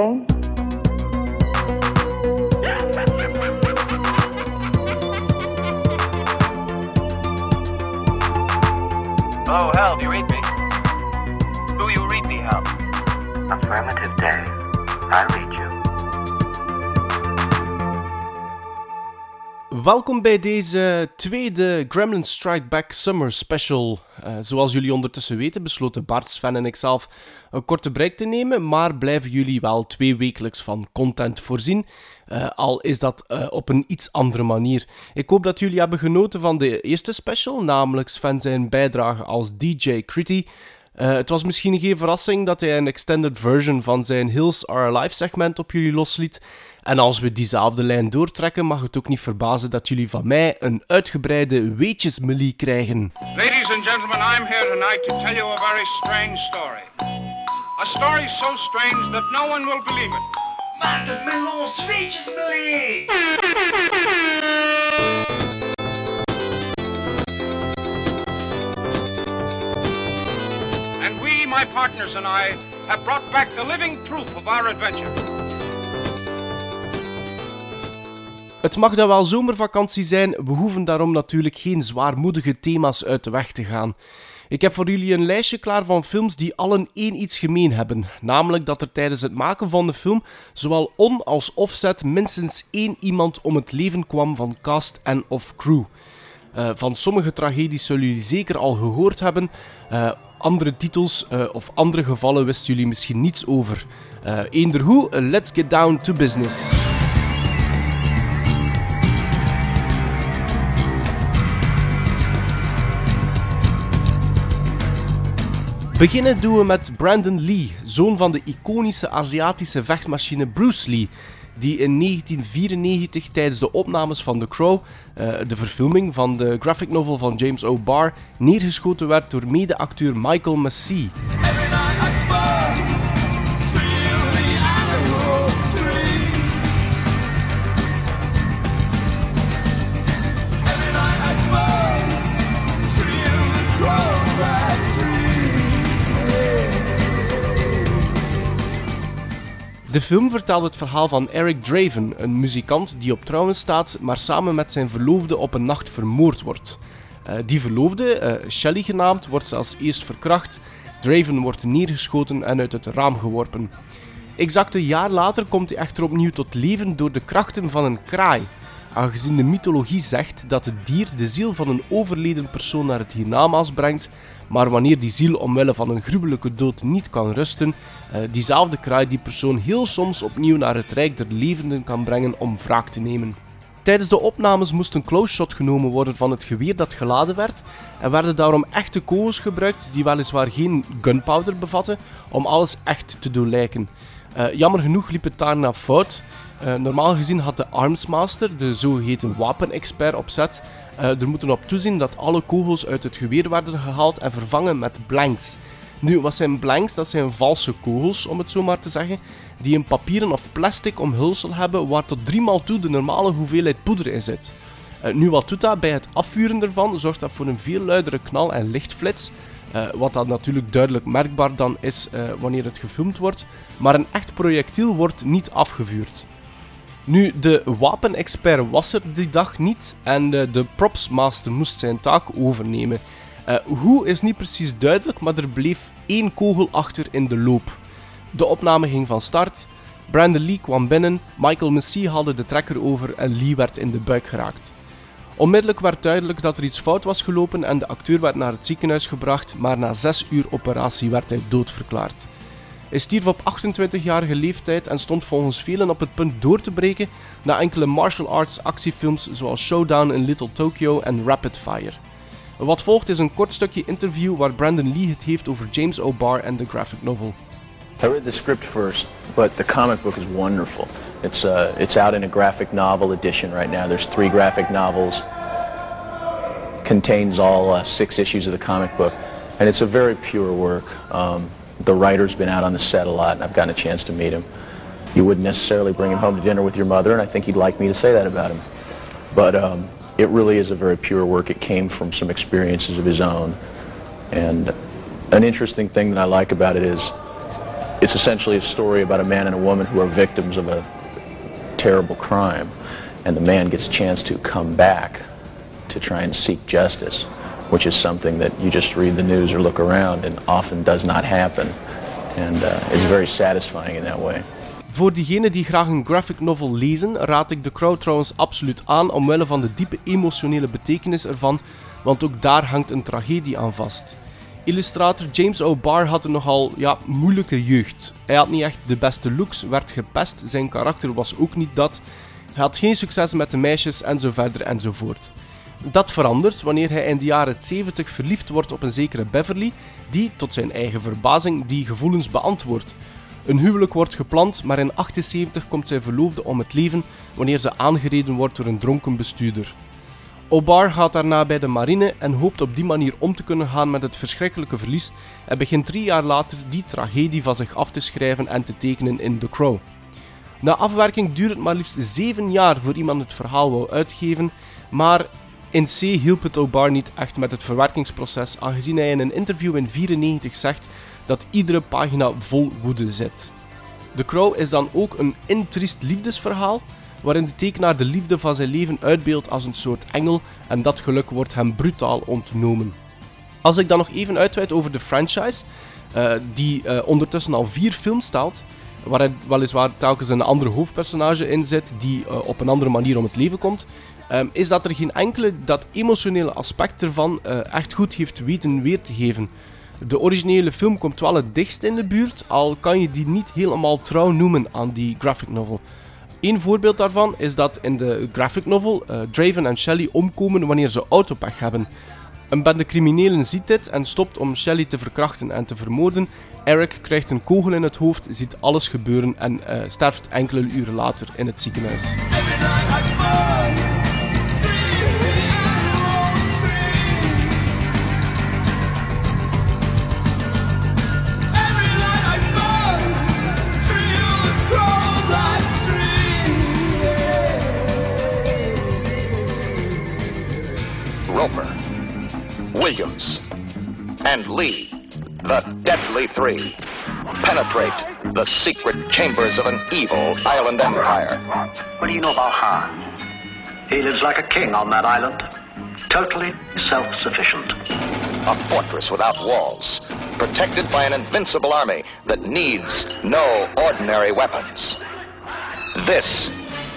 that Welkom bij deze tweede Gremlin Strike Back Summer Special. Uh, zoals jullie ondertussen weten, besloten Bart, Sven en ikzelf een korte break te nemen, maar blijven jullie wel twee wekelijks van content voorzien. Uh, al is dat uh, op een iets andere manier. Ik hoop dat jullie hebben genoten van de eerste special, namelijk Sven zijn bijdrage als DJ Critty. Uh, het was misschien geen verrassing dat hij een extended version van zijn Hills Are Alive segment op jullie losliet. En als we diezelfde lijn doortrekken, mag het ook niet verbazen dat jullie van mij een uitgebreide weetjesmelie krijgen. Ladies and gentlemen, I'm here tonight to tell you a very strange story. A story so strange that no one will believe it. Maarten Melons weetjesmelie! partners and I, have brought back the living proof of our adventure. Het mag dan wel zomervakantie zijn, we hoeven daarom natuurlijk geen zwaarmoedige thema's uit de weg te gaan. Ik heb voor jullie een lijstje klaar van films die allen één iets gemeen hebben. Namelijk dat er tijdens het maken van de film zowel on- als offset minstens één iemand om het leven kwam van cast en of crew. Uh, van sommige tragedies zullen jullie zeker al gehoord hebben. Uh, andere titels uh, of andere gevallen wisten jullie misschien niets over. Eender hoe, let's get down to business. Beginnen doen we met Brandon Lee, zoon van de iconische Aziatische vechtmachine Bruce Lee, die in 1994 tijdens de opnames van The Crow, uh, de verfilming van de graphic novel van James O. Barr, neergeschoten werd door mede-acteur Michael Massey. De film vertelt het verhaal van Eric Draven, een muzikant die op trouwen staat, maar samen met zijn verloofde op een nacht vermoord wordt. Uh, die verloofde, uh, Shelley genaamd, wordt zelfs eerst verkracht. Draven wordt neergeschoten en uit het raam geworpen. Exact een jaar later komt hij echter opnieuw tot leven door de krachten van een kraai. Aangezien de mythologie zegt dat het dier de ziel van een overleden persoon naar het hiernamaals brengt, maar wanneer die ziel omwille van een gruwelijke dood niet kan rusten, uh, diezelfde kraai die persoon heel soms opnieuw naar het rijk der levenden kan brengen om wraak te nemen. Tijdens de opnames moest een close shot genomen worden van het geweer dat geladen werd en werden daarom echte kogels gebruikt die weliswaar geen gunpowder bevatten om alles echt te doen lijken. Uh, jammer genoeg liep het daarna fout. Uh, normaal gezien had de Armsmaster, de zogeheten wapenexpert, opzet uh, er moeten op toezien dat alle kogels uit het geweer werden gehaald en vervangen met blanks. Nu, wat zijn blanks? Dat zijn valse kogels, om het zo maar te zeggen, die een papieren of plastic omhulsel hebben waar tot driemaal toe de normale hoeveelheid poeder in zit. Uh, nu, wat doet dat? Bij het afvuren ervan zorgt dat voor een veel luidere knal- en lichtflits. Uh, wat dat natuurlijk duidelijk merkbaar dan is wanneer het gefilmd wordt. Maar een echt projectiel wordt niet afgevuurd. Nu, de wapenexpert was er die dag niet en de, de propsmaster moest zijn taak overnemen. Uh, hoe is niet precies duidelijk, maar er bleef één kogel achter in de loop. De opname ging van start. Brandon Lee kwam binnen, Michael Massey haalde de trekker over en Lee werd in de buik geraakt. Onmiddellijk werd duidelijk dat er iets fout was gelopen en de acteur werd naar het ziekenhuis gebracht, maar na 6 uur operatie werd hij doodverklaard. Hij stierf op 28-jarige leeftijd en stond volgens velen op het punt door te breken na enkele martial arts actiefilms zoals Showdown in Little Tokyo en Rapid Fire. Wat volgt is een kort stukje interview waar Brandon Lee het heeft over James O'Barr en de graphic novel. I read the script first, but the comic book is wonderful. It's uh, it's out in a graphic novel edition right now. There's three graphic novels. Contains all uh, six issues of the comic book, and it's a very pure work. Um, the writer's been out on the set a lot, and I've gotten a chance to meet him. You wouldn't necessarily bring him home to dinner with your mother, and I think he'd like me to say that about him. But um, it really is a very pure work. It came from some experiences of his own. And an interesting thing that I like about it is it's essentially a story about a man and a woman who are victims of a terrible crime. And the man gets a chance to come back to try and seek justice, which is something that you just read the news or look around and often does not happen. And uh, very satisfying in that way. Voor diegenen die graag een graphic novel lezen, raad ik The Crow trouwens absoluut aan omwille van de diepe emotionele betekenis ervan, want ook daar hangt een tragedie aan vast. Illustrator James O'Barr had een nogal ja, moeilijke jeugd. Hij had niet echt de beste looks, werd gepest, zijn karakter was ook niet dat. Hij had geen succes met de meisjes en zo verder enzovoort. Dat verandert wanneer hij in de jaren 70 verliefd wordt op een zekere Beverly, die, tot zijn eigen verbazing, die gevoelens beantwoordt. Een huwelijk wordt gepland, maar in 78 komt zijn verloofde om het leven wanneer ze aangereden wordt door een dronken bestuurder. O'Barr gaat daarna bij de marine en hoopt op die manier om te kunnen gaan met het verschrikkelijke verlies en begint drie jaar later die tragedie van zich af te schrijven en te tekenen in The Crow. Na afwerking duurt het maar liefst zeven jaar voor iemand het verhaal wou uitgeven, maar in C hielp het O'Barr niet echt met het verwerkingsproces, aangezien hij in een interview in 1994 zegt dat iedere pagina vol woede zit. The Crow is dan ook een intriest liefdesverhaal, waarin de tekenaar de liefde van zijn leven uitbeeldt als een soort engel en dat geluk wordt hem brutaal ontnomen. Als ik dan nog even uitweid over de franchise, uh, die uh, ondertussen al vier films staat, waarin weliswaar telkens een andere hoofdpersonage in zit die uh, op een andere manier om het leven komt, um, is dat er geen enkele dat emotionele aspect ervan echt goed heeft weten weer te geven. De originele film komt wel het dichtst in de buurt, al kan je die niet helemaal trouw noemen aan die graphic novel. Een voorbeeld daarvan is dat in de graphic novel uh, Draven en Shelly omkomen wanneer ze autopech hebben. Een bende criminelen ziet dit en stopt om Shelly te verkrachten en te vermoorden. Eric krijgt een kogel in het hoofd, ziet alles gebeuren en uh, sterft enkele uren later in het ziekenhuis. Williams, and Lee, the Deadly Three, penetrate the secret chambers of an evil island empire. What do you know about Han? He lives like a king on that island, totally self sufficient. A fortress without walls, protected by an invincible army that needs no ordinary weapons. This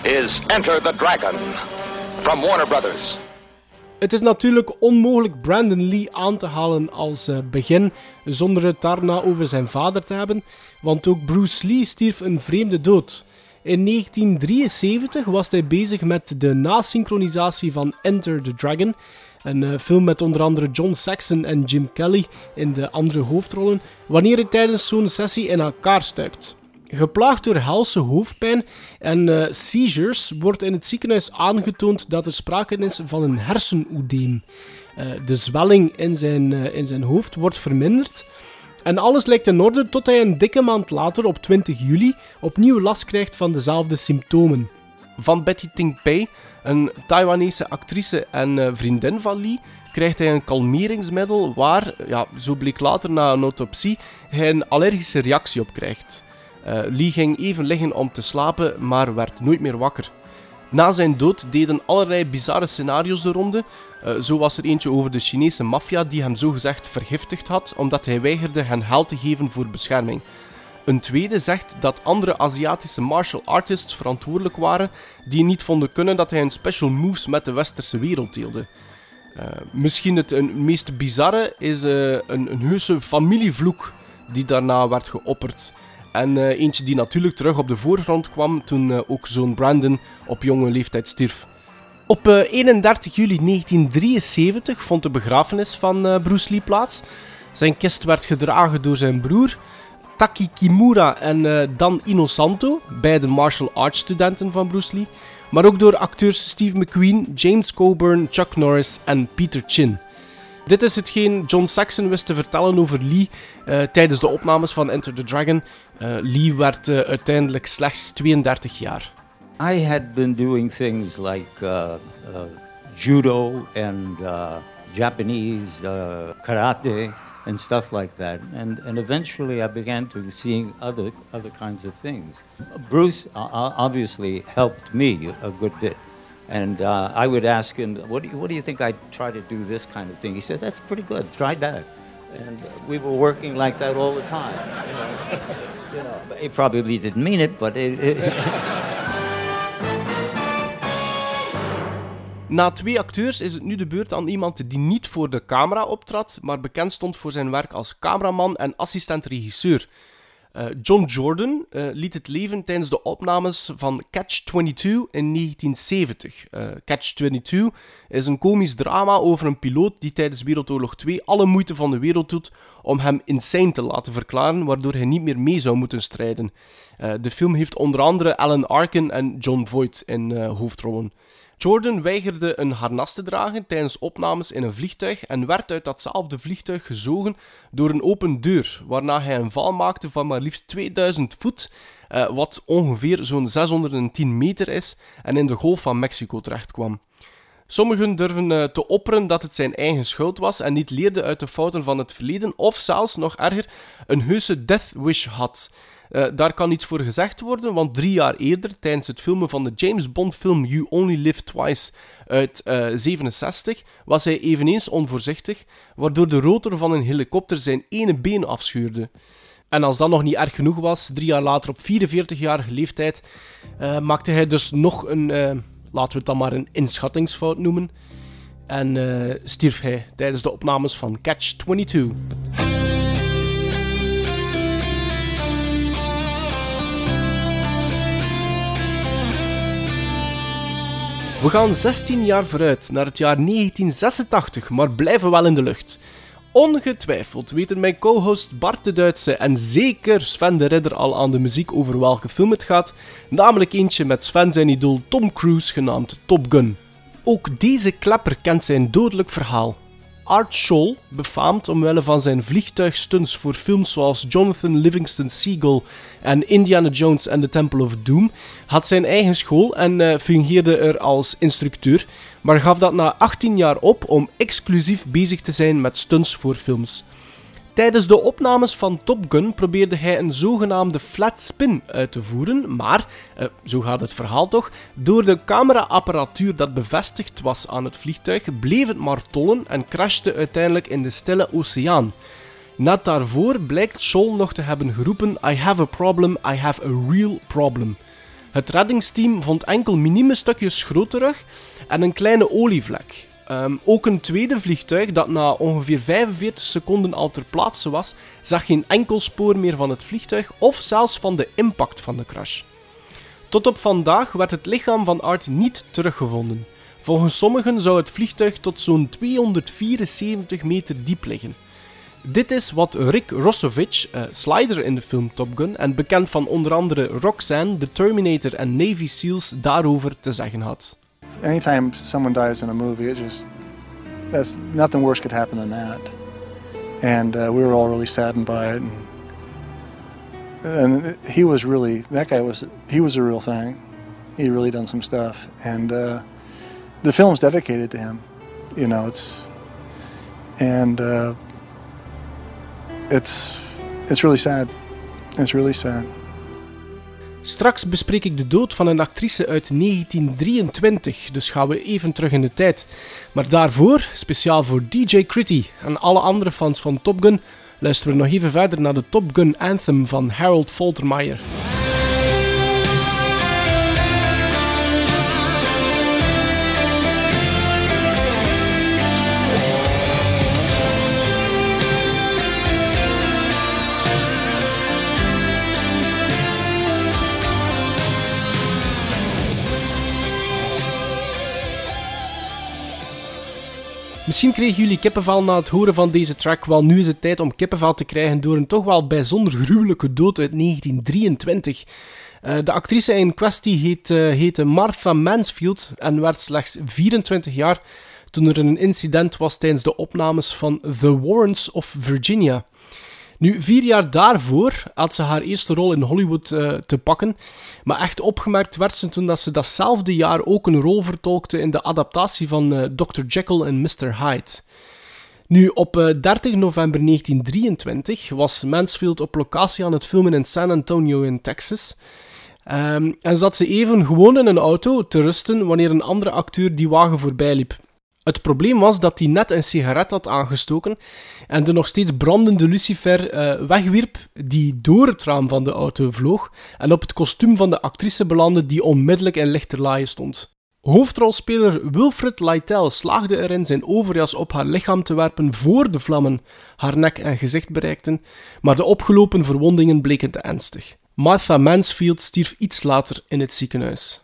is Enter the Dragon from Warner Brothers. Het is natuurlijk onmogelijk Brandon Lee aan te halen als uh, begin zonder het daarna over zijn vader te hebben, want ook Bruce Lee stierf een vreemde dood. In 1973 was hij bezig met de nasynchronisatie van Enter the Dragon, een uh, film met onder andere John Saxon en Jim Kelly in de andere hoofdrollen, wanneer hij tijdens zo'n sessie in elkaar stuikt. Geplaagd door helse hoofdpijn en uh, seizures wordt in het ziekenhuis aangetoond dat er sprake is van een hersenoedeem. Uh, de zwelling in zijn, uh, in zijn hoofd wordt verminderd. En alles lijkt in orde tot hij een dikke maand later, op 20 juli, opnieuw last krijgt van dezelfde symptomen. Van Betty Ting Pei, een Taiwanese actrice en vriendin van Lee, krijgt hij een kalmeringsmiddel waar, ja, zo bleek later na een autopsie, hij een allergische reactie op krijgt. Uh, Lee ging even liggen om te slapen, maar werd nooit meer wakker. Na zijn dood deden allerlei bizarre scenario's de ronde. Uh, zo was er eentje over de Chinese maffia die hem zogezegd vergiftigd had omdat hij weigerde hen geld te geven voor bescherming. Een tweede zegt dat andere Aziatische martial artists verantwoordelijk waren die niet vonden kunnen dat hij een special moves met de westerse wereld deelde. Uh, misschien het een, meest bizarre is een, een heuse familievloek die daarna werd geopperd. En uh, eentje die natuurlijk terug op de voorgrond kwam toen uh, ook zoon Brandon op jonge leeftijd stierf. Op uh, 31 juli 1973 vond de begrafenis van Bruce Lee plaats. Zijn kist werd gedragen door zijn broer, Taki Kimura en Dan Inosanto, beide martial arts studenten van Bruce Lee. Maar ook door acteurs Steve McQueen, James Coburn, Chuck Norris en Peter Chin. Dit is hetgeen John Saxon wist te vertellen over Lee uh, tijdens de opnames van Enter the Dragon. Uh, Lee werd uh, uiteindelijk slechts 32 jaar. I had been doing things like judo and Japanese karate and stuff like that. And, and eventually I began to seeing other, other kinds of things. Bruce uh, obviously helped me a good bit. And uh, I would ask him, what do, you, what do you think I'd try to do this kind of thing? He said, that's pretty good, try that. And we were working like that all the time. You know, you know he probably didn't mean it, but it, it Na twee acteurs is het nu de beurt aan iemand die niet voor de camera optrad, maar bekend stond voor zijn werk als cameraman en assistent-regisseur. Uh, John Jordan uh, liet het leven tijdens de opnames van Catch-22 in 1970. Uh, Catch-22 is een komisch drama over een piloot die tijdens Wereldoorlog 2 alle moeite van de wereld doet om hem insane te laten verklaren, waardoor hij niet meer mee zou moeten strijden. de film heeft onder andere Alan Arkin en John Voight in hoofdrollen. Jordan weigerde een harnas te dragen tijdens opnames in een vliegtuig en werd uit datzelfde vliegtuig gezogen door een open deur, waarna hij een val maakte van maar liefst 2000 voet, eh, wat ongeveer zo'n 610 meter is, en in de Golf van Mexico terechtkwam. Sommigen durven uh, te opperen dat het zijn eigen schuld was en niet leerde uit de fouten van het verleden, of zelfs nog erger, een heuse death wish had. Uh, daar kan iets voor gezegd worden, want drie jaar eerder, tijdens het filmen van de James Bond film You Only Live Twice uit 1967, uh, was hij eveneens onvoorzichtig, waardoor de rotor van een helikopter zijn ene been afschuurde. En als dat nog niet erg genoeg was, drie jaar later op 44-jarige leeftijd, uh, maakte hij dus nog een, laten we het dan maar een inschattingsfout noemen, en stierf hij tijdens de opnames van Catch 22. We gaan 16 jaar vooruit, naar het jaar 1986, maar blijven wel in de lucht. Ongetwijfeld weten mijn co-host Bart de Duitse en zeker Sven de Ridder al aan de muziek over welke film het gaat, namelijk eentje met Sven zijn idool Tom Cruise genaamd Top Gun. Ook deze klepper kent zijn dodelijk verhaal. Art Scholl, befaamd omwille van zijn vliegtuigstunts voor films zoals Jonathan Livingston Seagull en Indiana Jones and the Temple of Doom, had zijn eigen school en uh, fungeerde er als instructeur, maar gaf dat na 18 jaar op om exclusief bezig te zijn met stunts voor films. Tijdens de opnames van Top Gun probeerde hij een zogenaamde flat spin uit te voeren, maar, eh, zo gaat het verhaal toch, door de cameraapparatuur dat bevestigd was aan het vliegtuig bleef het maar tollen en crashte uiteindelijk in de stille oceaan. Net daarvoor blijkt Scholl nog te hebben geroepen: I have a problem, I have a real problem. Het reddingsteam vond enkel minieme stukjes schroot terug en een kleine olievlek. Um, ook een tweede vliegtuig dat na ongeveer 45 seconden al ter plaatse was, zag geen enkel spoor meer van het vliegtuig of zelfs van de impact van de crash. Tot op vandaag werd het lichaam van Art niet teruggevonden. Volgens sommigen zou het vliegtuig tot zo'n 274 meter diep liggen. Dit is wat Rick Rossovich, uh, slider in de film Top Gun en bekend van onder andere Roxanne, The Terminator en Navy SEALs, daarover te zeggen had. Anytime someone dies in a movie, it just that's nothing worse could happen than that. And uh, we were all really saddened by it. And, and, he was really that guy was he was a real thing. He really done some stuff, and uh, the film's dedicated to him. You know, it's and uh, it's it's really sad. It's really sad. Straks bespreek ik de dood van een actrice uit 1923, dus gaan we even terug in de tijd. Maar daarvoor, speciaal voor DJ Critty en alle andere fans van Top Gun, luisteren we nog even verder naar de Top Gun Anthem van Harold Faltermeyer. Misschien kregen jullie kippenval na het horen van deze track. Wel, nu is het tijd om kippenval te krijgen door een toch wel bijzonder gruwelijke dood uit 1923. Uh, de actrice in kwestie heet, uh, heette Martha Mansfield en werd slechts 24 jaar toen er een incident was tijdens de opnames van The Warrants of Virginia. Nu, vier jaar daarvoor had ze haar eerste rol in Hollywood uh, te pakken. Maar echt opgemerkt werd ze toen dat ze datzelfde jaar ook een rol vertolkte in de adaptatie van uh, Dr. Jekyll en Mr. Hyde. Nu, op 30 eh, november 1923 was Mansfield op locatie aan het filmen in San Antonio in Texas. Ehm, en zat ze even gewoon in een auto te rusten wanneer een andere acteur die wagen voorbij liep. Het probleem was dat hij net een sigaret had aangestoken en de nog steeds brandende lucifer uh, wegwierp die door het raam van de auto vloog en op het kostuum van de actrice belandde die onmiddellijk in lichterlaaien stond. Hoofdrolspeler Wilfred Lytel slaagde erin zijn overjas op haar lichaam te werpen voor de vlammen haar nek en gezicht bereikten, maar de opgelopen verwondingen bleken te ernstig. Martha Mansfield stierf iets later in het ziekenhuis.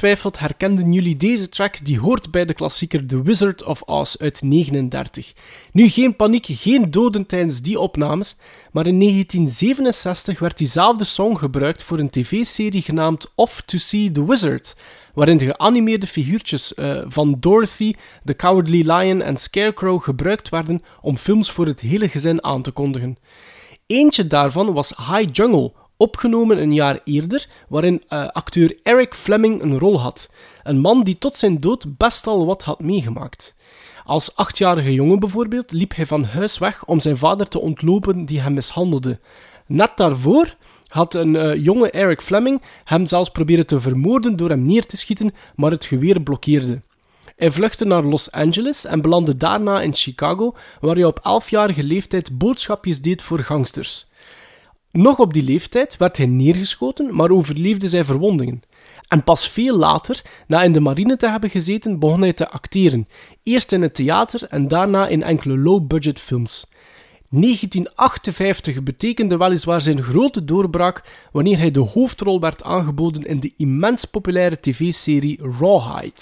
Ongetwijfeld herkenden jullie deze track die hoort bij de klassieker The Wizard of Oz uit 39. Nu geen paniek, geen doden tijdens die opnames, maar in 1967 werd diezelfde song gebruikt voor een tv-serie genaamd Off to See the Wizard, waarin de geanimeerde figuurtjes uh, van Dorothy, The Cowardly Lion en Scarecrow gebruikt werden om films voor het hele gezin aan te kondigen. Eentje daarvan was High Jungle, opgenomen een jaar eerder, waarin uh, acteur Eric Fleming een rol had. Een man die tot zijn dood best al wat had meegemaakt. Als achtjarige jongen bijvoorbeeld liep hij van huis weg om zijn vader te ontlopen die hem mishandelde. Net daarvoor had een uh, jonge Eric Fleming hem zelfs proberen te vermoorden door hem neer te schieten, maar het geweer blokkeerde. Hij vluchtte naar Los Angeles en belandde daarna in Chicago, waar hij op 11-jarige leeftijd boodschapjes deed voor gangsters. Nog op die leeftijd werd hij neergeschoten, maar overleefde zijn verwondingen. En pas veel later, na in de marine te hebben gezeten, begon hij te acteren. Eerst in het theater en daarna in enkele low-budget films. 1958 betekende weliswaar zijn grote doorbraak wanneer hij de hoofdrol werd aangeboden in de immens populaire tv-serie Rawhide.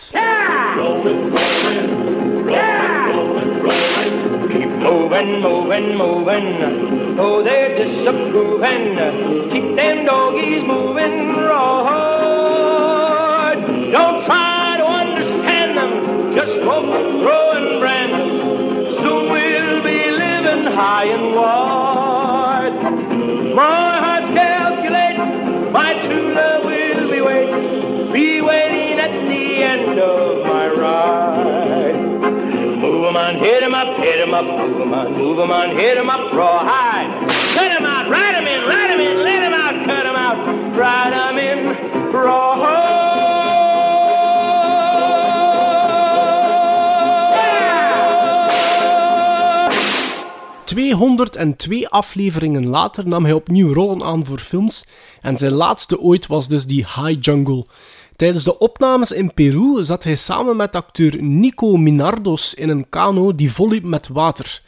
Moving, moving, moving. Oh, they're disapproving. Keep them doggies moving raw. Don't try to understand them. Just rope, throw, and brand. Soon we'll be living high and wide. My heart's calculating. My true love will be waiting. Be waiting on, hit 'em up, hit 'em up, move 'em on, move 'em on, hit 'em up, rawhide. Cut 'em out, ride 'em in, ride 'em in, let 'em out, cut 'em out, ride 'em in, rawhide. 202 afleveringen later nam hij opnieuw rollen aan voor films en zijn laatste ooit was dus die High Jungle. Tijdens de opnames in Peru zat hij samen met acteur Nico Minardos in een kano die volliep met water.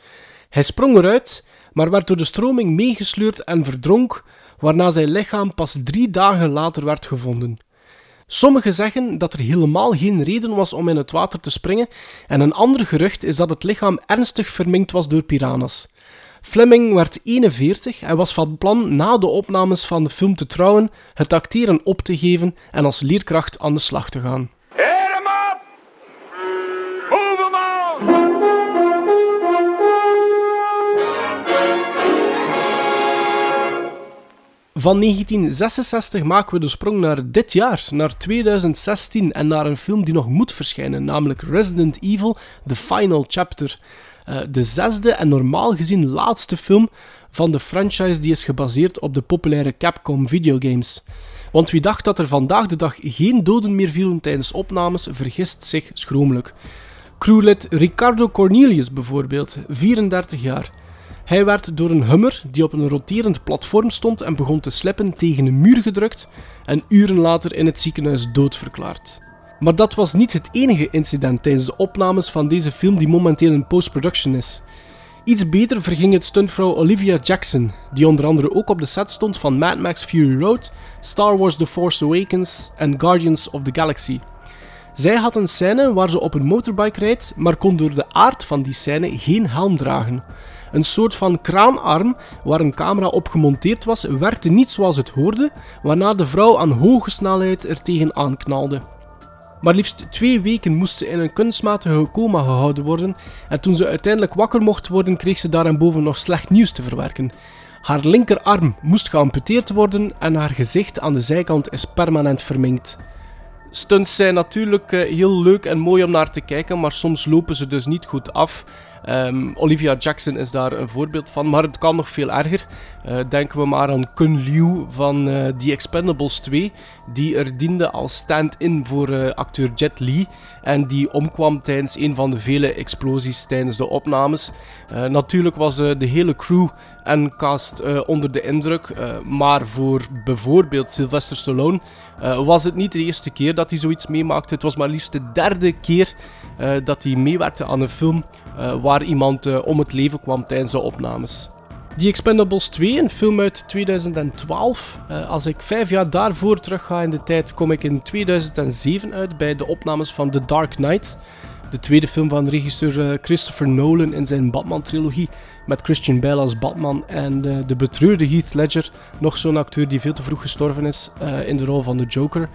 Hij sprong eruit, maar werd door de stroming meegesleurd en verdronk, waarna zijn lichaam pas drie dagen later werd gevonden. Sommigen zeggen dat er helemaal geen reden was om in het water te springen, en een ander gerucht is dat het lichaam ernstig verminkt was door piranha's. Fleming werd 41 en was van plan na de opnames van de film te trouwen, het acteren op te geven en als leerkracht aan de slag te gaan. Van 1966 maken we de sprong naar dit jaar, naar 2016 en naar een film die nog moet verschijnen, namelijk Resident Evil The Final Chapter. Uh, de zesde en normaal gezien laatste film van de franchise die is gebaseerd op de populaire Capcom videogames. Want wie dacht dat er vandaag de dag geen doden meer vielen tijdens opnames, vergist zich schromelijk. Crewlid Ricardo Cornelius bijvoorbeeld, 34 jaar. Hij werd door een hummer die op een roterend platform stond en begon te slippen tegen een muur gedrukt en uren later in het ziekenhuis doodverklaard. Maar dat was niet het enige incident tijdens de opnames van deze film die momenteel in post-production is. Iets beter verging het stuntvrouw Olivia Jackson, die onder andere ook op de set stond van Mad Max Fury Road, Star Wars The Force Awakens en Guardians of the Galaxy. Zij had een scène waar ze op een motorbike rijdt, maar kon door de aard van die scène geen helm dragen. Een soort van kraanarm waar een camera op gemonteerd was, werkte niet zoals het hoorde, waarna de vrouw aan hoge snelheid er tegenaan knalde. Maar liefst twee weken moest ze in een kunstmatige coma gehouden worden en toen ze uiteindelijk wakker mocht worden kreeg ze daarboven nog slecht nieuws te verwerken. Haar linkerarm moest geamputeerd worden en haar gezicht aan de zijkant is permanent verminkt. Stunts zijn natuurlijk eh, heel leuk en mooi om naar te kijken, maar soms lopen ze dus niet goed af. Um, Olivia Jackson is daar een voorbeeld van, maar het kan nog veel erger. Uh, denken we maar aan Kun Liu van uh, The Expendables 2, die er diende als stand-in voor uh, acteur Jet Li en die omkwam tijdens een van de vele explosies tijdens de opnames. natuurlijk was de hele crew en cast onder de indruk, maar voor bijvoorbeeld Sylvester Stallone was het niet de eerste keer dat hij zoiets meemaakte. Het was maar liefst de derde keer dat hij meewerkte aan een film uh, waar iemand uh, om het leven kwam tijdens de opnames. The Expendables 2, een film uit 2012. Uh, als ik vijf jaar daarvoor terug ga in de tijd, kom ik in 2007 uit bij de opnames van The Dark Knight. De tweede film van regisseur Christopher Nolan in zijn Batman-trilogie. Met Christian Bale als Batman en de betreurde Heath Ledger, nog zo'n acteur die veel te vroeg gestorven is, in de rol van de Joker.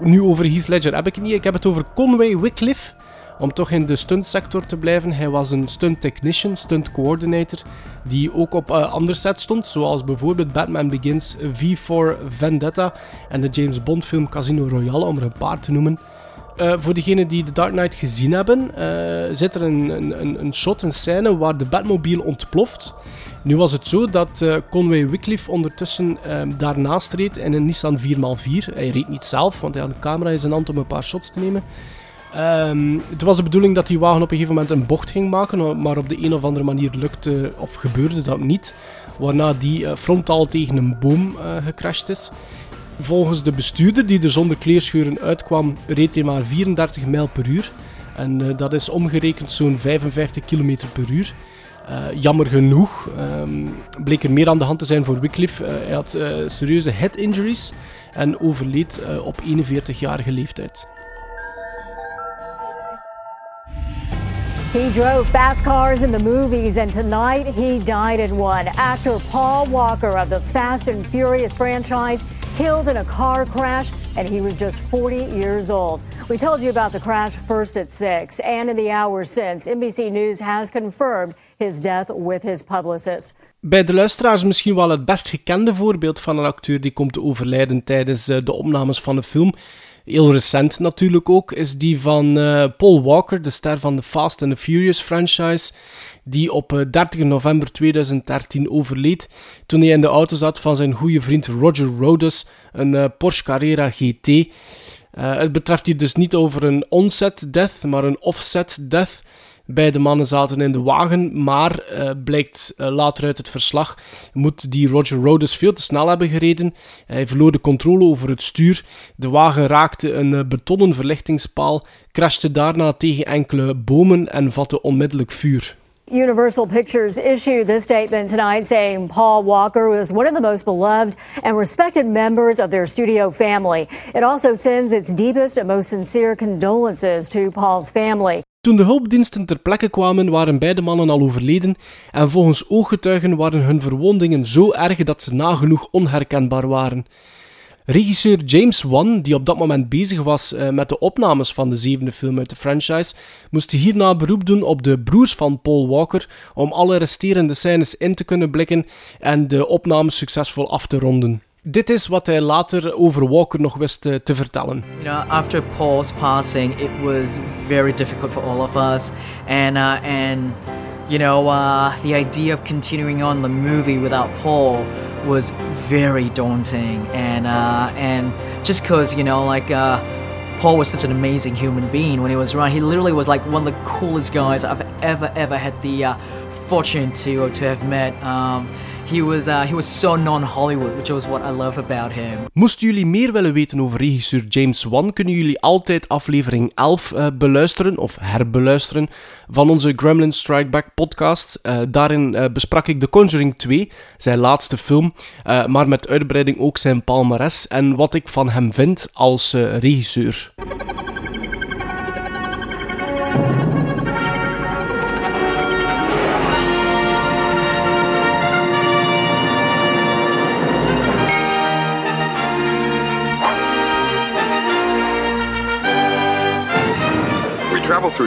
nu over Heath Ledger heb ik het niet, ik heb het over Conway Wycliffe. Om toch in de stuntsector te blijven, hij was een stunt technician, stunt coordinator, die ook op uh, andere sets stond, zoals bijvoorbeeld Batman Begins, V for Vendetta en de James Bond film Casino Royale, om er een paar te noemen. Uh, voor degenen die The Dark Knight gezien hebben, uh, zit er een, een, een shot, een scène waar de Batmobile ontploft. Nu was het zo dat Conway Wycliffe ondertussen daarnaast reed in een Nissan 4x4. Hij reed niet zelf, want hij had een camera in zijn hand om een paar shots te nemen. Um, het was de bedoeling dat die wagen op een gegeven moment een bocht ging maken, maar op de een of andere manier lukte of gebeurde dat niet. Waarna die uh, frontaal tegen een boom uh, gecrashed is. Volgens de bestuurder die er zonder kleerscheuren uitkwam, reed hij maar 34 mijl per uur. En uh, dat is omgerekend zo'n 55 km per uur. jammer genoeg um, bleek er meer aan de hand te zijn voor Wycliffe. hij had serieuze head injuries en overleed op 41-jarige leeftijd. He drove fast cars in the movies, and tonight he died in one. Actor Paul Walker of the Fast and Furious franchise killed in a car crash, and he was just 40 years old. We told you about the crash first at 6, and in the hours since, NBC News has confirmed his death with his publicist. Bij de luisteraars misschien wel het best gekende voorbeeld van een acteur die komt te overlijden tijdens eh, de opnames van een film heel recent natuurlijk ook, is die van uh, Paul Walker, de ster van de Fast and the Furious franchise, die op 30 eh, november 2013 overleed toen hij in de auto zat van zijn goede vriend Roger Rhodes, een uh, Porsche Carrera GT. Het betreft hier dus niet over een onset death, maar een offset death. Beide mannen zaten in de wagen, maar uh, blijkt uh, later uit het verslag moet die Roger Rhodes veel te snel hebben gereden. Hij verloor de controle over het stuur. De wagen raakte een uh, betonnen verlichtingspaal, crashte daarna tegen enkele bomen en vatte onmiddellijk vuur. Universal Pictures issued this statement tonight saying Paul Walker was one of the most beloved and respected members of their studio family. It also sends its deepest and most sincere condolences to Paul's family. Toen de hulpdiensten ter plekke kwamen, waren beide mannen al overleden en volgens ooggetuigen waren hun verwondingen zo erg dat ze nagenoeg onherkenbaar waren. Regisseur James Wan, die op dat moment bezig was uh, met de opnames van de zevende film uit de franchise, moest hierna beroep doen op de broers van Paul Walker om alle resterende scènes in te kunnen blikken en de opnames succesvol af te ronden. Dit is wat hij later over Walker nog wist uh, te vertellen. You know, after Paul's passing, it was very difficult for all of us, and uh, and you know, uh, the idea of continuing on the movie without Paul was very daunting, and uh, and just because you know, like. Uh, Paul was such an amazing human being when he was around. He literally was like one of the coolest guys I've ever, ever had the uh, fortune to to have met. Um, He was, uh, he was so non-Hollywood, which was what I love about him. Moesten jullie meer willen weten over regisseur James Wan, kunnen jullie altijd aflevering 11 uh, beluisteren of herbeluisteren van onze Gremlin Strike Back podcast. Uh, daarin uh, besprak ik The Conjuring 2, zijn laatste film, maar met uitbreiding ook zijn palmares en wat ik van hem vind als regisseur.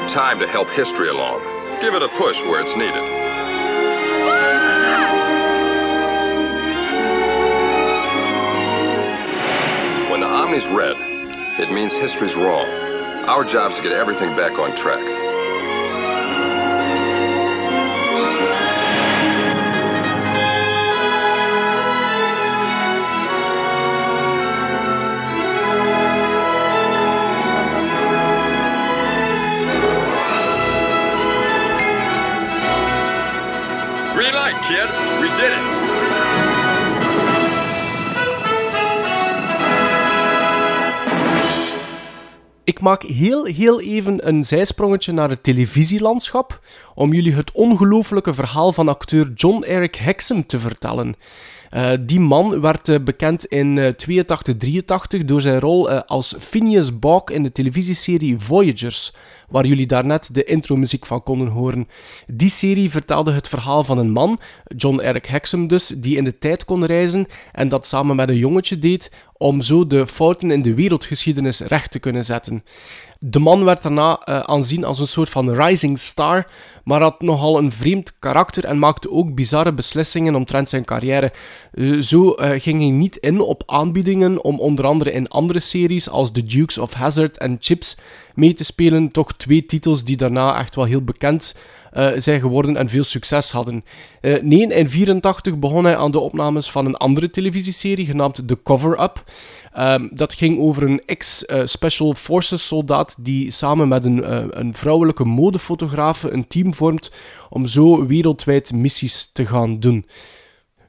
Time to help history along. Give it a push where it's needed. When the Omni's red, it means history's wrong. Our job's to get everything back on track. Ik maak heel, heel even een zijsprongetje naar het televisielandschap om jullie het ongelooflijke verhaal van acteur John Eric Hexam te vertellen. Eh, die man werd eh, bekend in 82-83 door zijn rol eh, als Phineas Bog in de televisieserie Voyagers, waar jullie daarnet de intromuziek van konden horen. Die serie vertelde het verhaal van een man, John Eric Hexam dus, die in de tijd kon reizen en dat samen met een jongetje deed om zo de fouten in de wereldgeschiedenis recht te kunnen zetten. De man werd daarna uh, aanzien als een soort van rising star, maar had nogal een vreemd karakter en maakte ook bizarre beslissingen omtrent zijn carrière. Uh, zo uh, ging hij niet in op aanbiedingen om onder andere in andere series als The Dukes of Hazzard en Chips mee te spelen. Toch twee titels die daarna echt wel heel bekend uh, zijn geworden en veel succes hadden. Uh, nee, in 1984 begon hij aan de opnames van een andere televisieserie genaamd The Cover-Up. Um, dat ging over een ex-Special Forces soldaat die samen met een, een vrouwelijke modefotografe een team vormt om zo wereldwijd missies te gaan doen.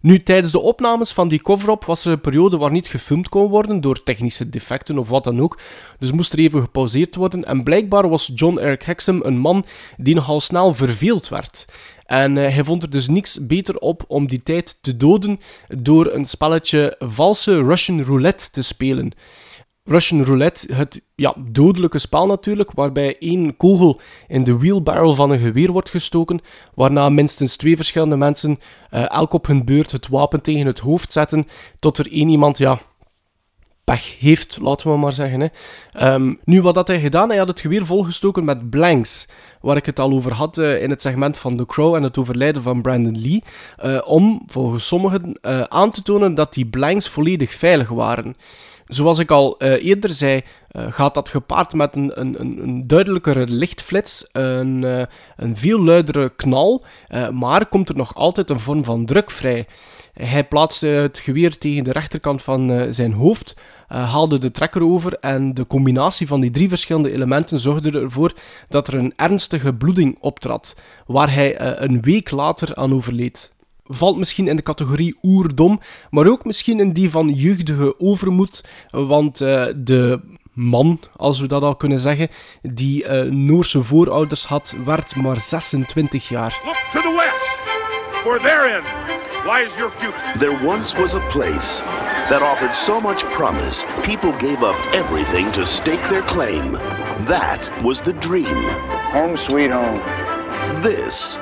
Nu, tijdens de opnames van die cover-up was er een periode waar niet gefilmd kon worden door technische defecten of wat dan ook. Dus moest er even gepauzeerd worden. En blijkbaar was John Eric Hexam een man die nogal snel verveeld werd. En uh, hij vond er dus niks beter op om die tijd te doden door een spelletje valse Russian roulette te spelen. Russian roulette, het ja, dodelijke spel natuurlijk, waarbij één kogel in de wheelbarrel van een geweer wordt gestoken, waarna minstens twee verschillende mensen uh, elk op hun beurt het wapen tegen het hoofd zetten, tot er één iemand, ja, pech heeft, laten we maar zeggen. Hè. Um, nu, wat had hij gedaan? Hij had het geweer volgestoken met blanks, waar ik het al over had uh, in het segment van The Crow en het overlijden van Brandon Lee, uh, om volgens sommigen aan te tonen dat die blanks volledig veilig waren. Zoals ik al uh, eerder zei, uh, gaat dat gepaard met een, een, een duidelijkere lichtflits, een, uh, een veel luidere knal, maar komt er nog altijd een vorm van druk vrij. Hij plaatste het geweer tegen de rechterkant van zijn hoofd, haalde de trekker over en de combinatie van die drie verschillende elementen zorgde ervoor dat er een ernstige bloeding optrad, waar hij een week later aan overleed valt misschien in de categorie oerdom, maar ook misschien in die van jeugdige overmoed, want uh, de man, als we dat al kunnen zeggen, die uh, Noorse voorouders had, werd maar 26 jaar. Look to the west, for therein lies your future. There once was a place that offered so much promise, people gave up everything to stake their claim. That was the dream. Home sweet home. This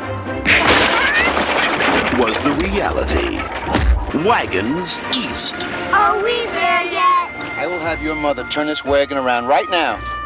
was the reality. Wagons East. Are we there yet? I will have your mother turn this wagon around right now.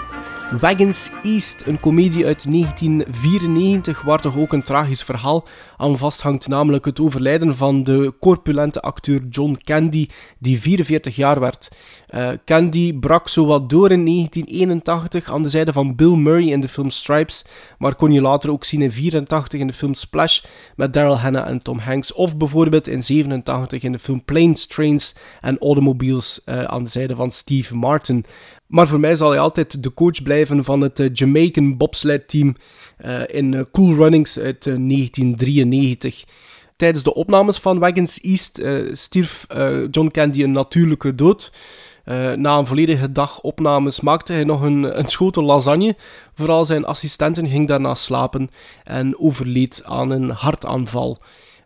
Wagons East, een komedie uit 1994, waar toch ook een tragisch verhaal aan vasthangt, namelijk het overlijden van de corpulente acteur John Candy, die 44 jaar werd. Uh, Candy brak zowat door in 1981 aan de zijde van Bill Murray in de film Stripes, maar kon je later ook zien in 84 in de film Splash met Daryl Hannah en Tom Hanks, of bijvoorbeeld in 87 in de film Planes, Trains and Automobiles uh, aan de zijde van Steve Martin. Maar voor mij zal hij altijd de coach blijven van het uh, Jamaican bobsled team uh, in uh, Cool Runnings uit 1993. Tijdens de opnames van Wagons East stierf John Candy een natuurlijke dood. na een volledige dag opnames maakte hij nog een, een schotel lasagne. Vooral zijn assistenten ging daarna slapen en overleed aan een hartaanval.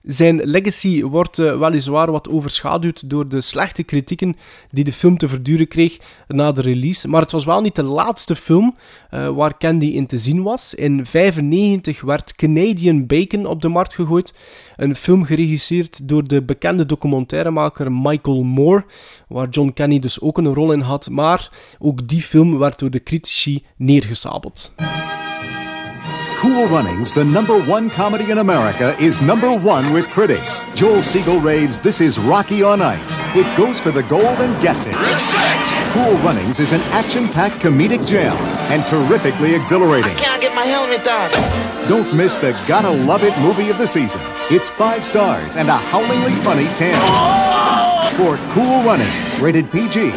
Zijn legacy wordt uh, weliswaar wat overschaduwd door de slechte kritieken die de film te verduren kreeg na de release. Maar het was wel niet de laatste film uh, waar Candy in te zien was. In 1995 werd Canadian Bacon op de markt gegooid. Een film geregisseerd door de bekende documentairemaker Michael Moore, waar John Candy dus ook een rol in had. Maar ook die film werd door de critici neergesabeld. Cool Runnings, the number one comedy in America, is number one with critics. Joel Siegel raves, This is Rocky on Ice. It goes for the gold and gets it. Respect! Cool Runnings is an action packed comedic jam and terrifically exhilarating. Can't get my helmet on. Don't miss the Gotta Love It movie of the season. It's five stars and a howlingly funny 10. For Cool Runnings, rated PG.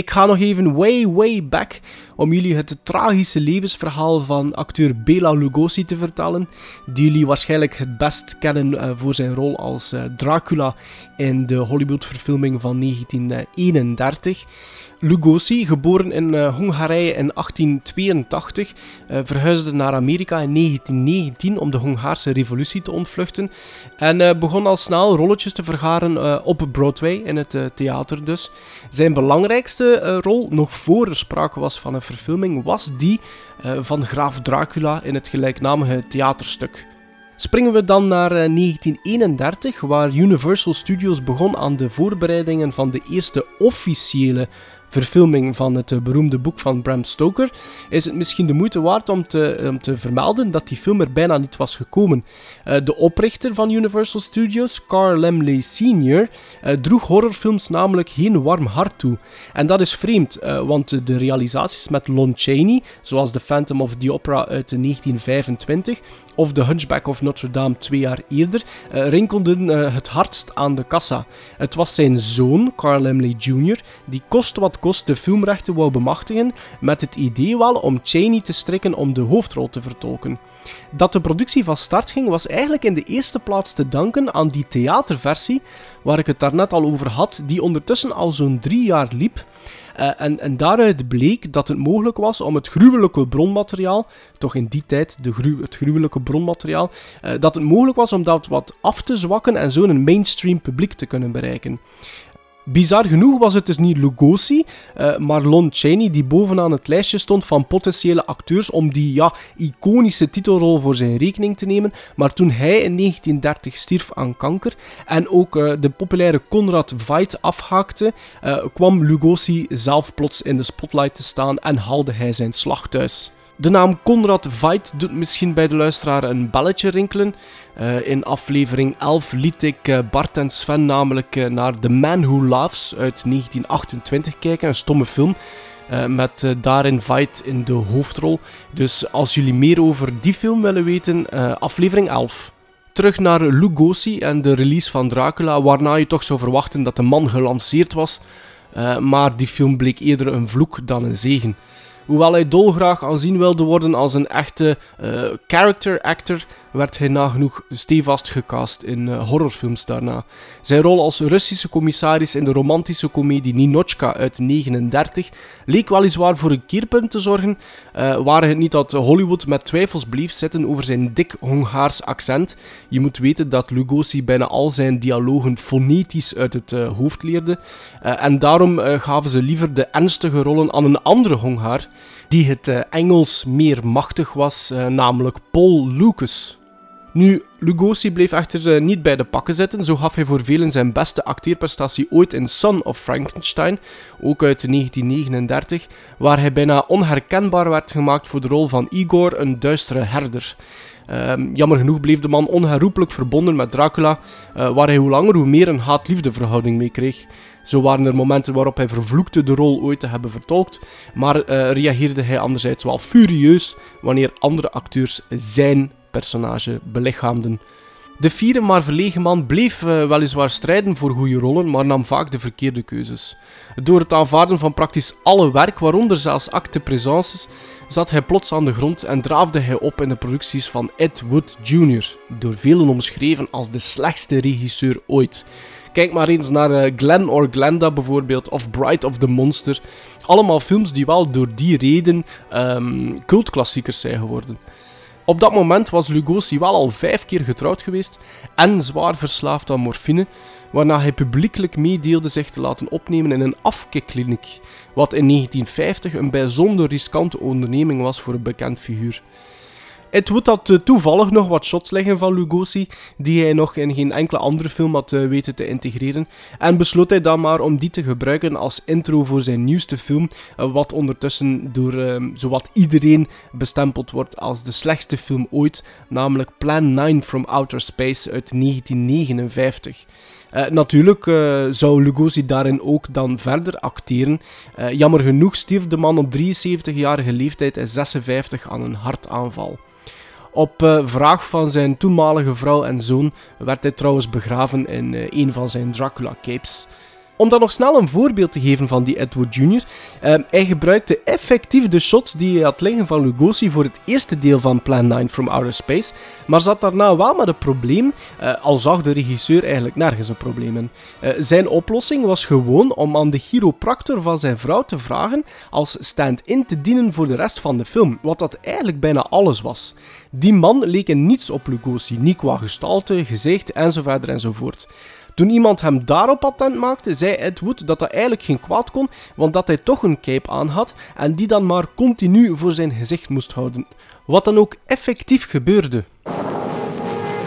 Ik ga nog even way, way back om jullie het tragische levensverhaal van acteur Bela Lugosi te vertellen, die jullie waarschijnlijk het best kennen uh, voor zijn rol als uh, Dracula in de Hollywood-verfilming van 1931. Lugosi, geboren in uh, Hongarije in 1882, uh, verhuisde naar Amerika in 1919 om de Hongaarse revolutie te ontvluchten en uh, begon al snel rolletjes te vergaren op Broadway, in het theater dus. Zijn belangrijkste rol, nog voor er sprake was van een verfilming, was die van Graaf Dracula in het gelijknamige theaterstuk. Springen we dan naar 1931, waar Universal Studios begon aan de voorbereidingen van de eerste officiële verfilming van het eh, beroemde boek van Bram Stoker, is het misschien de moeite waard om te, te vermelden dat die film er bijna niet was gekomen. Uh, de oprichter van Universal Studios, Carl Laemmle Sr., uh, droeg horrorfilms namelijk geen warm hart toe. En dat is vreemd, want de realisaties met Lon Chaney, zoals The Phantom of the Opera uit 1925, of The Hunchback of Notre Dame twee jaar eerder, uh, rinkelden uh, het hardst aan de kassa. Het was zijn zoon, Carl Laemmle Jr., die kost wat kost de filmrechten wou bemachtigen, met het idee wel om Cheney te strikken om de hoofdrol te vertolken. Dat de productie van start ging was eigenlijk in de eerste plaats te danken aan die theaterversie, waar ik het daarnet al over had, die ondertussen al zo'n drie jaar liep. Uh, en, en, daaruit bleek dat het mogelijk was om het gruwelijke bronmateriaal, toch in die tijd de het gruwelijke bronmateriaal, uh, dat het mogelijk was om dat wat af te zwakken en zo een mainstream publiek te kunnen bereiken. Bizar genoeg was het dus niet Lugosi, uh, maar Lon Chaney die bovenaan het lijstje stond van potentiële acteurs om die ja, iconische titelrol voor zijn rekening te nemen. Maar toen hij in 1930 stierf aan kanker en ook uh, de populaire Conrad Veidt afhaakte, uh, kwam Lugosi zelf plots in de spotlight te staan en haalde hij zijn slag thuis. De naam Conrad Veidt doet misschien bij de luisteraar een belletje rinkelen. Uh, in aflevering 11 liet ik uh, Bart en Sven namelijk uh, naar The Man Who Laughs uit 1928 kijken, een stomme film. met daarin Veidt in de hoofdrol. Dus als jullie meer over die film willen weten, aflevering 11. Terug naar Lugosi en de release van Dracula, waarna je toch zou verwachten dat de man gelanceerd was. maar die film bleek eerder een vloek dan een zegen. Hoewel hij dolgraag aanzien wilde worden als een echte uh, character actor, werd hij nagenoeg stevast gecast in uh, horrorfilms daarna. Zijn rol als Russische commissaris in de romantische komedie Ninochka uit 1939 leek weliswaar voor een keerpunt te zorgen, uh, waar het niet dat Hollywood met twijfels bleef zitten over zijn dik Hongaars accent. Je moet weten dat Lugosi bijna al zijn dialogen fonetisch uit het uh, hoofd leerde, en daarom gaven ze liever de ernstige rollen aan een andere Hongaar, die het Engels meer machtig was, namelijk Paul Lucas. Nu, Lugosi bleef echter uh, niet bij de pakken zitten. Zo gaf hij voor velen zijn beste acteerprestatie ooit in Son of Frankenstein, ook uit 1939, waar hij bijna onherkenbaar werd gemaakt voor de rol van Igor, een duistere herder. Um, jammer genoeg bleef de man onherroepelijk verbonden met Dracula, uh, waar hij hoe langer hoe meer een haat-liefde verhouding mee kreeg. Zo waren er momenten waarop hij vervloekte de rol ooit te hebben vertolkt, maar uh, reageerde hij anderzijds wel furieus wanneer andere acteurs zijn personage belichaamden. De fiere maar verlegen man bleef uh, weliswaar strijden voor goede rollen, maar nam vaak de verkeerde keuzes. Door het aanvaarden van praktisch alle werk, waaronder zelfs acte présences, zat hij plots aan de grond en draafde hij op in de producties van Ed Wood Jr., door velen omschreven als de slechtste regisseur ooit. Kijk maar eens naar uh, Glenn or Glenda bijvoorbeeld, of Bright of the Monster. Allemaal films die wel door die reden um, cultklassiekers zijn geworden. Op dat moment was Lugosi wel al vijf keer getrouwd geweest en zwaar verslaafd aan morfine, waarna hij publiekelijk meedeelde zich te laten opnemen in een afkikkliniek, wat in 1950 een bijzonder riskante onderneming was voor een bekend figuur. Ed Wood had eh, toevallig nog wat shots liggen van Lugosi, die hij nog in geen enkele andere film had eh, weten te integreren. En besloot hij dan maar om die te gebruiken als intro voor zijn nieuwste film, eh, wat ondertussen door uh, zowat iedereen bestempeld wordt als de slechtste film ooit, namelijk Plan 9 from Outer Space uit 1959. Uh, natuurlijk zou Lugosi daarin ook dan verder acteren. Jammer genoeg stierf de man op 73-jarige leeftijd en 56 aan een hartaanval. Op uh, vraag van zijn toenmalige vrouw en zoon werd hij trouwens begraven in uh, een van zijn Dracula-capes. Om dan nog snel een voorbeeld te geven van die Edward Jr. Uh, hij gebruikte effectief de shots die hij had liggen van Lugosi voor het eerste deel van Plan 9 from Outer Space, maar zat daarna wel met een probleem, uh, al zag de regisseur eigenlijk nergens een probleem in. Zijn oplossing was gewoon om aan de chiropractor van zijn vrouw te vragen als stand-in te dienen voor de rest van de film, wat dat eigenlijk bijna alles was. Die man leek in niets op Lugosi, niet qua gestalte, gezicht enzovoort enzovoort. Toen iemand hem daarop attent maakte, zei Ed Wood dat dat eigenlijk geen kwaad kon, want dat hij toch een cape aan had en die dan maar continu voor zijn gezicht moest houden. Wat dan ook effectief gebeurde.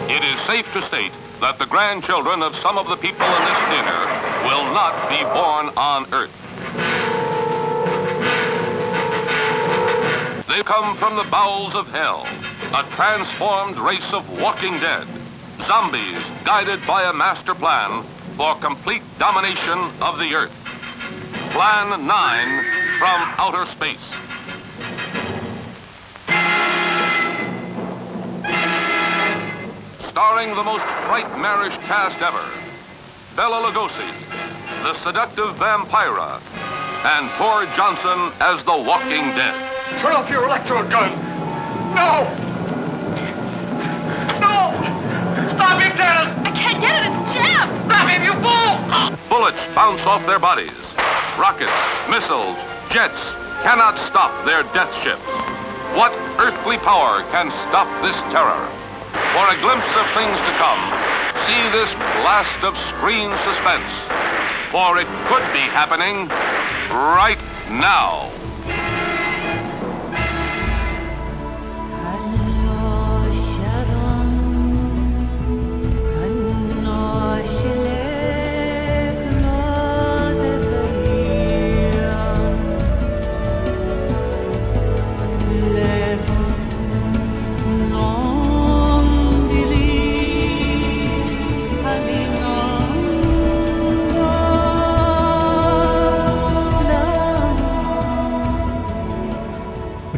It is safe to state that the grandchildren of some of the people in this theater will not be born on Earth. They come from the bowels of hell, a transformed race of walking dead. Zombies guided by a master plan for complete domination of the Earth. Plan 9 from outer space. Starring the most nightmarish cast ever. Bella Lugosi, the seductive Vampira, and Thor Johnson as the Walking Dead. Turn off your electrode gun! No! Stop him, Dennis! I can't get it, it's jammed! Stop him, you fool! Bullets bounce off their bodies. Rockets, missiles, jets cannot stop their death ships. What earthly power can stop this terror? For a glimpse of things to come, see this blast of screen suspense. For it could be happening right now.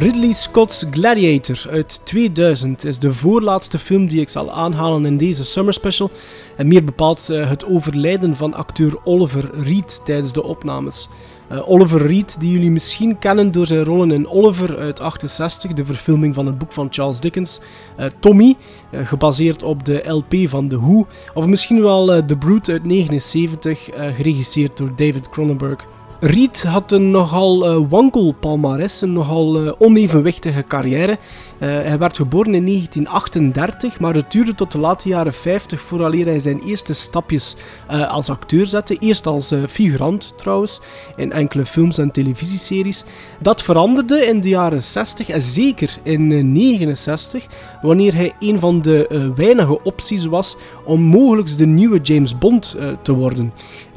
Ridley Scott's Gladiator uit 2000 is de voorlaatste film die ik zal aanhalen in deze summer special. En meer bepaald uh, het overlijden van acteur Oliver Reed tijdens de opnames. Uh, Oliver Reed, die jullie misschien kennen door zijn rollen in Oliver uit 68, de verfilming van het boek van Charles Dickens. Uh, Tommy, gebaseerd op de LP van The Who. Of misschien wel The Brute uit 79, geregisseerd door David Cronenberg. Reed had een nogal uh, wankel palmares, een nogal uh, onevenwichtige carrière. Uh, hij werd geboren in 1938, maar het duurde tot de late jaren 50 vooraleer hij zijn eerste stapjes als acteur zette. Eerst als figurant trouwens, in enkele films en televisieseries. Dat veranderde in de jaren 60 en zeker in 1969, wanneer hij een van de weinige opties was om mogelijk de nieuwe James Bond te worden.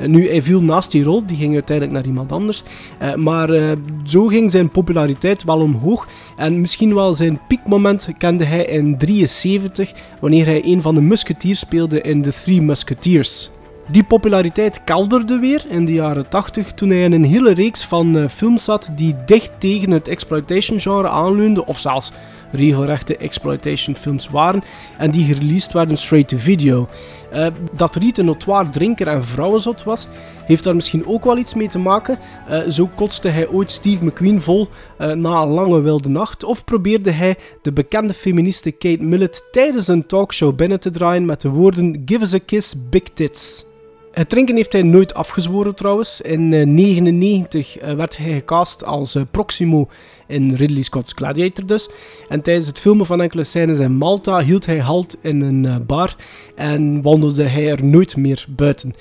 Nu, hij viel naast die rol, die ging uiteindelijk naar iemand anders. Uh, maar uh, zo ging zijn populariteit wel omhoog. En misschien wel zijn piekmoment kende hij in 73, wanneer hij een van de musketiers speelde in The Three Musketeers. Die populariteit kelderde weer in de jaren 80 toen hij in een hele reeks van films zat die dicht tegen het exploitation genre aanleunde, of zelfs regelrechte exploitation films waren en die gereleased werden straight to video. Uh, dat Reed een notoire drinker en vrouwenzot was, heeft daar misschien ook wel iets mee te maken. Uh, zo kotste hij ooit Steve McQueen vol uh, na een lange wilde nacht, of probeerde hij de bekende feministe Kate Millett tijdens een talkshow binnen te draaien met de woorden Give us a kiss, big tits. Het drinken heeft hij nooit afgezworen trouwens. In 1999 uh, werd hij gecast als Proximo in Ridley Scott's Gladiator dus. En tijdens het filmen van enkele scènes in Malta hield hij halt in een bar en wandelde hij er nooit meer buiten.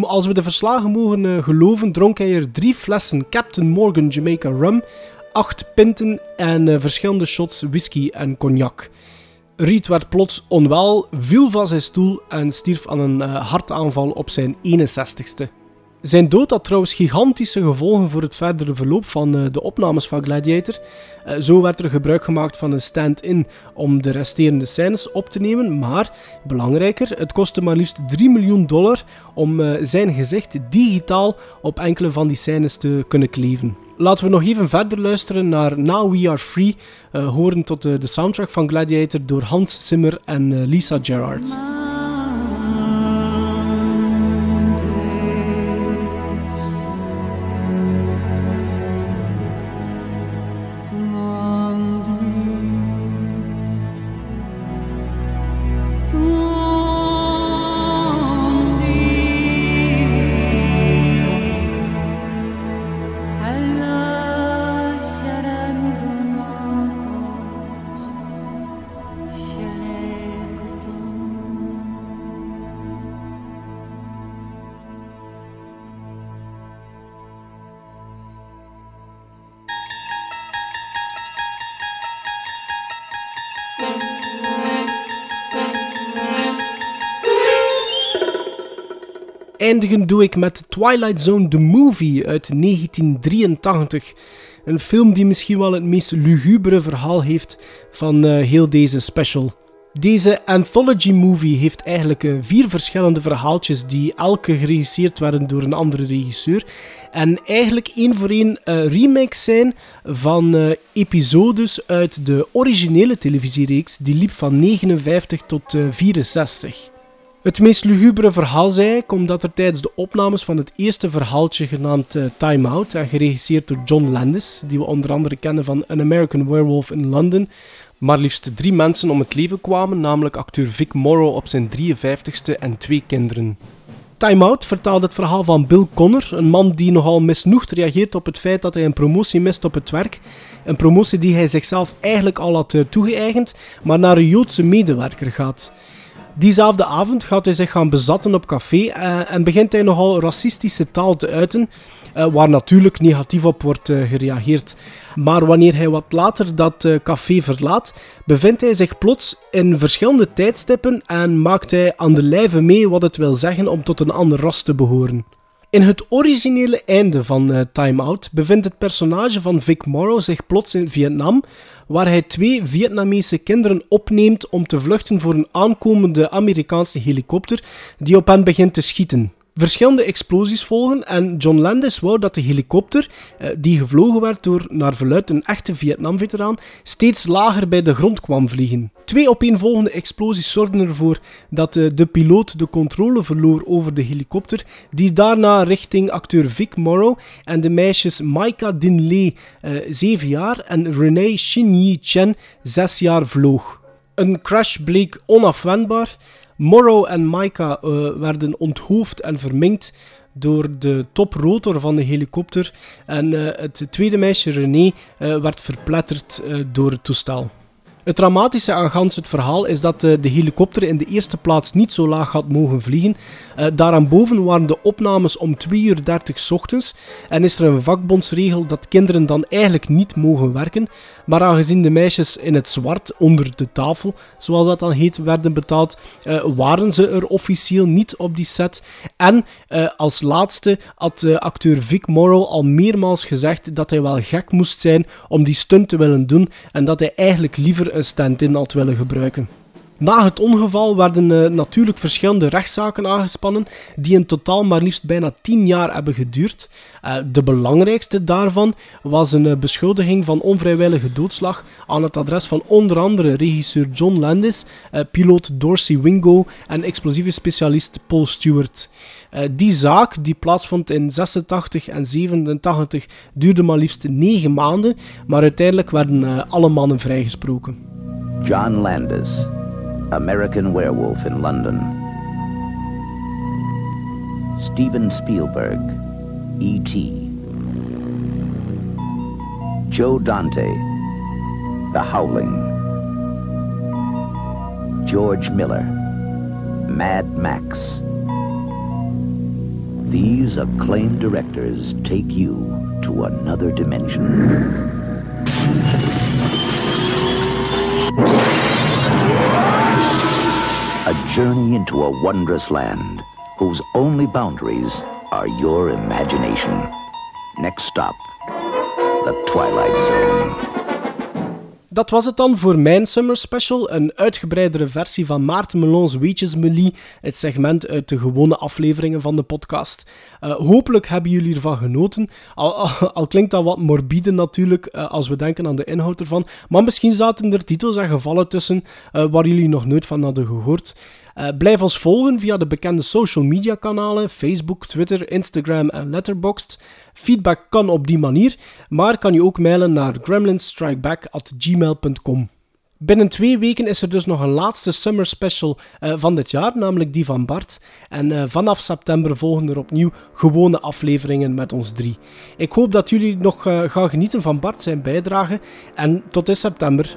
als we de verslagen mogen geloven, dronk hij er drie flessen Captain Morgan Jamaica Rum acht pinten en eh, verschillende shots whisky en cognac. Reed werd plots onwel, viel van zijn stoel en stierf aan een uh, hartaanval op zijn 61ste. Zijn dood had trouwens gigantische gevolgen voor het verdere verloop van uh, de opnames van Gladiator. Uh, zo werd er gebruik gemaakt van een stand-in om de resterende scènes op te nemen, maar belangrijker, het kostte maar liefst 3 miljoen dollar om zijn gezicht digitaal op enkele van die scènes te kunnen kleven. Laten we nog even verder luisteren naar Now We Are Free, horen tot de, soundtrack van Gladiator door Hans Zimmer en Lisa Gerrard. Eindigen doe ik met Twilight Zone The Movie uit 1983. Een film die misschien wel het meest lugubere verhaal heeft van uh, heel deze special. Deze anthology movie heeft eigenlijk uh, vier verschillende verhaaltjes die elke geregisseerd werden door een andere regisseur. En eigenlijk één voor één uh, remakes zijn van episodes uit de originele televisiereeks die liep van 59 tot 64. Het meest lugubere verhaal zei ik omdat er tijdens de opnames van het eerste verhaaltje genaamd uh, Time Out en geregisseerd door John Landis, die we onder andere kennen van An American Werewolf in London, maar liefst drie mensen om het leven kwamen, namelijk acteur Vic Morrow op zijn 53ste en twee kinderen. Time Out vertaalt het verhaal van Bill Connor, een man die nogal misnoegd reageert op het feit dat hij een promotie mist op het werk. Een promotie die hij zichzelf eigenlijk al had uh, toegeëigend, maar naar een Joodse medewerker gaat. Diezelfde avond gaat hij zich gaan bezatten op café uh, en begint hij nogal racistische taal te uiten, uh, waar natuurlijk negatief op wordt uh, gereageerd. Maar wanneer hij wat later dat café verlaat, bevindt hij zich plots in verschillende tijdstippen en maakt hij aan de lijve mee wat het wil zeggen om tot een ander ras te behoren. In het originele einde van uh, Time Out bevindt het personage van Vic Morrow zich plots in Vietnam, waar hij twee Vietnamese kinderen opneemt om te vluchten voor een aankomende Amerikaanse helikopter die op hen begint te schieten. Verschillende explosies volgen en John Landis wou dat de helikopter, eh, die gevlogen werd door naar verluid een echte Vietnam-veteraan, steeds lager bij de grond kwam vliegen. Twee opeenvolgende explosies zorgden ervoor dat eh, de piloot de controle verloor over de helikopter, die daarna richting acteur Vic Morrow en de meisjes Maika Din Lee, uh, 7 jaar, en Renee Shin Chen, 6 jaar, vloog. Een crash bleek onafwendbaar Morrow en Maika uh, werden onthoofd en verminkt door de toprotor van de helikopter. En uh, het tweede meisje, René, uh, werd verpletterd door het toestel. Het dramatische aan gans het verhaal is dat de helikopter in de eerste plaats niet zo laag had mogen vliegen. Uh, daaraan waren de opnames om 2 uur 30 ochtends en is er een vakbondsregel dat kinderen dan eigenlijk niet mogen werken. Maar aangezien de meisjes in het zwart onder de tafel, zoals dat dan heet, werden betaald, uh, waren ze er officieel niet op die set. En als laatste had acteur Vic Morrow al meermaals gezegd dat hij wel gek moest zijn om die stunt te willen doen en dat hij eigenlijk liever een stand-in had willen gebruiken. Na het ongeval werden uh, natuurlijk verschillende rechtszaken aangespannen, die in totaal maar liefst bijna 10 jaar hebben geduurd. Uh, de belangrijkste daarvan was een beschuldiging van onvrijwillige doodslag aan het adres van onder andere regisseur John Landis, piloot Dorsey Wingo en explosieve specialist Paul Stewart. Die zaak, die plaatsvond in 86 en 87, duurde maar liefst 9 maanden, maar uiteindelijk werden alle mannen vrijgesproken. John Landis American Werewolf in London. Steven Spielberg, E.T. Joe Dante, The Howling. George Miller, Mad Max. These acclaimed directors take you to another dimension. A journey into a wondrous land whose only boundaries are your imagination. Next stop, the Twilight Zone. Dat was het dan voor mijn Summer Special. Een uitgebreidere versie van Maarten Melons Weetjes Melie. Het segment uit de gewone afleveringen van de podcast. Uh, hopelijk hebben jullie ervan genoten. Al, al, klinkt dat wat morbide natuurlijk, uh, als we denken aan de inhoud ervan. Maar misschien zaten er titels en gevallen tussen uh, waar jullie nog nooit van hadden gehoord. Uh, blijf ons volgen via de bekende social media kanalen Facebook, Twitter, Instagram en Letterboxd. Feedback kan op die manier, maar kan je ook mailen naar gremlinsstrikeback@gmail.com. Binnen twee weken is er dus nog een laatste summer special uh, van dit jaar, namelijk die van Bart. En uh, vanaf september volgen er opnieuw gewone afleveringen met ons drie. Ik hoop dat jullie nog gaan genieten van Bart zijn bijdrage. En tot in september.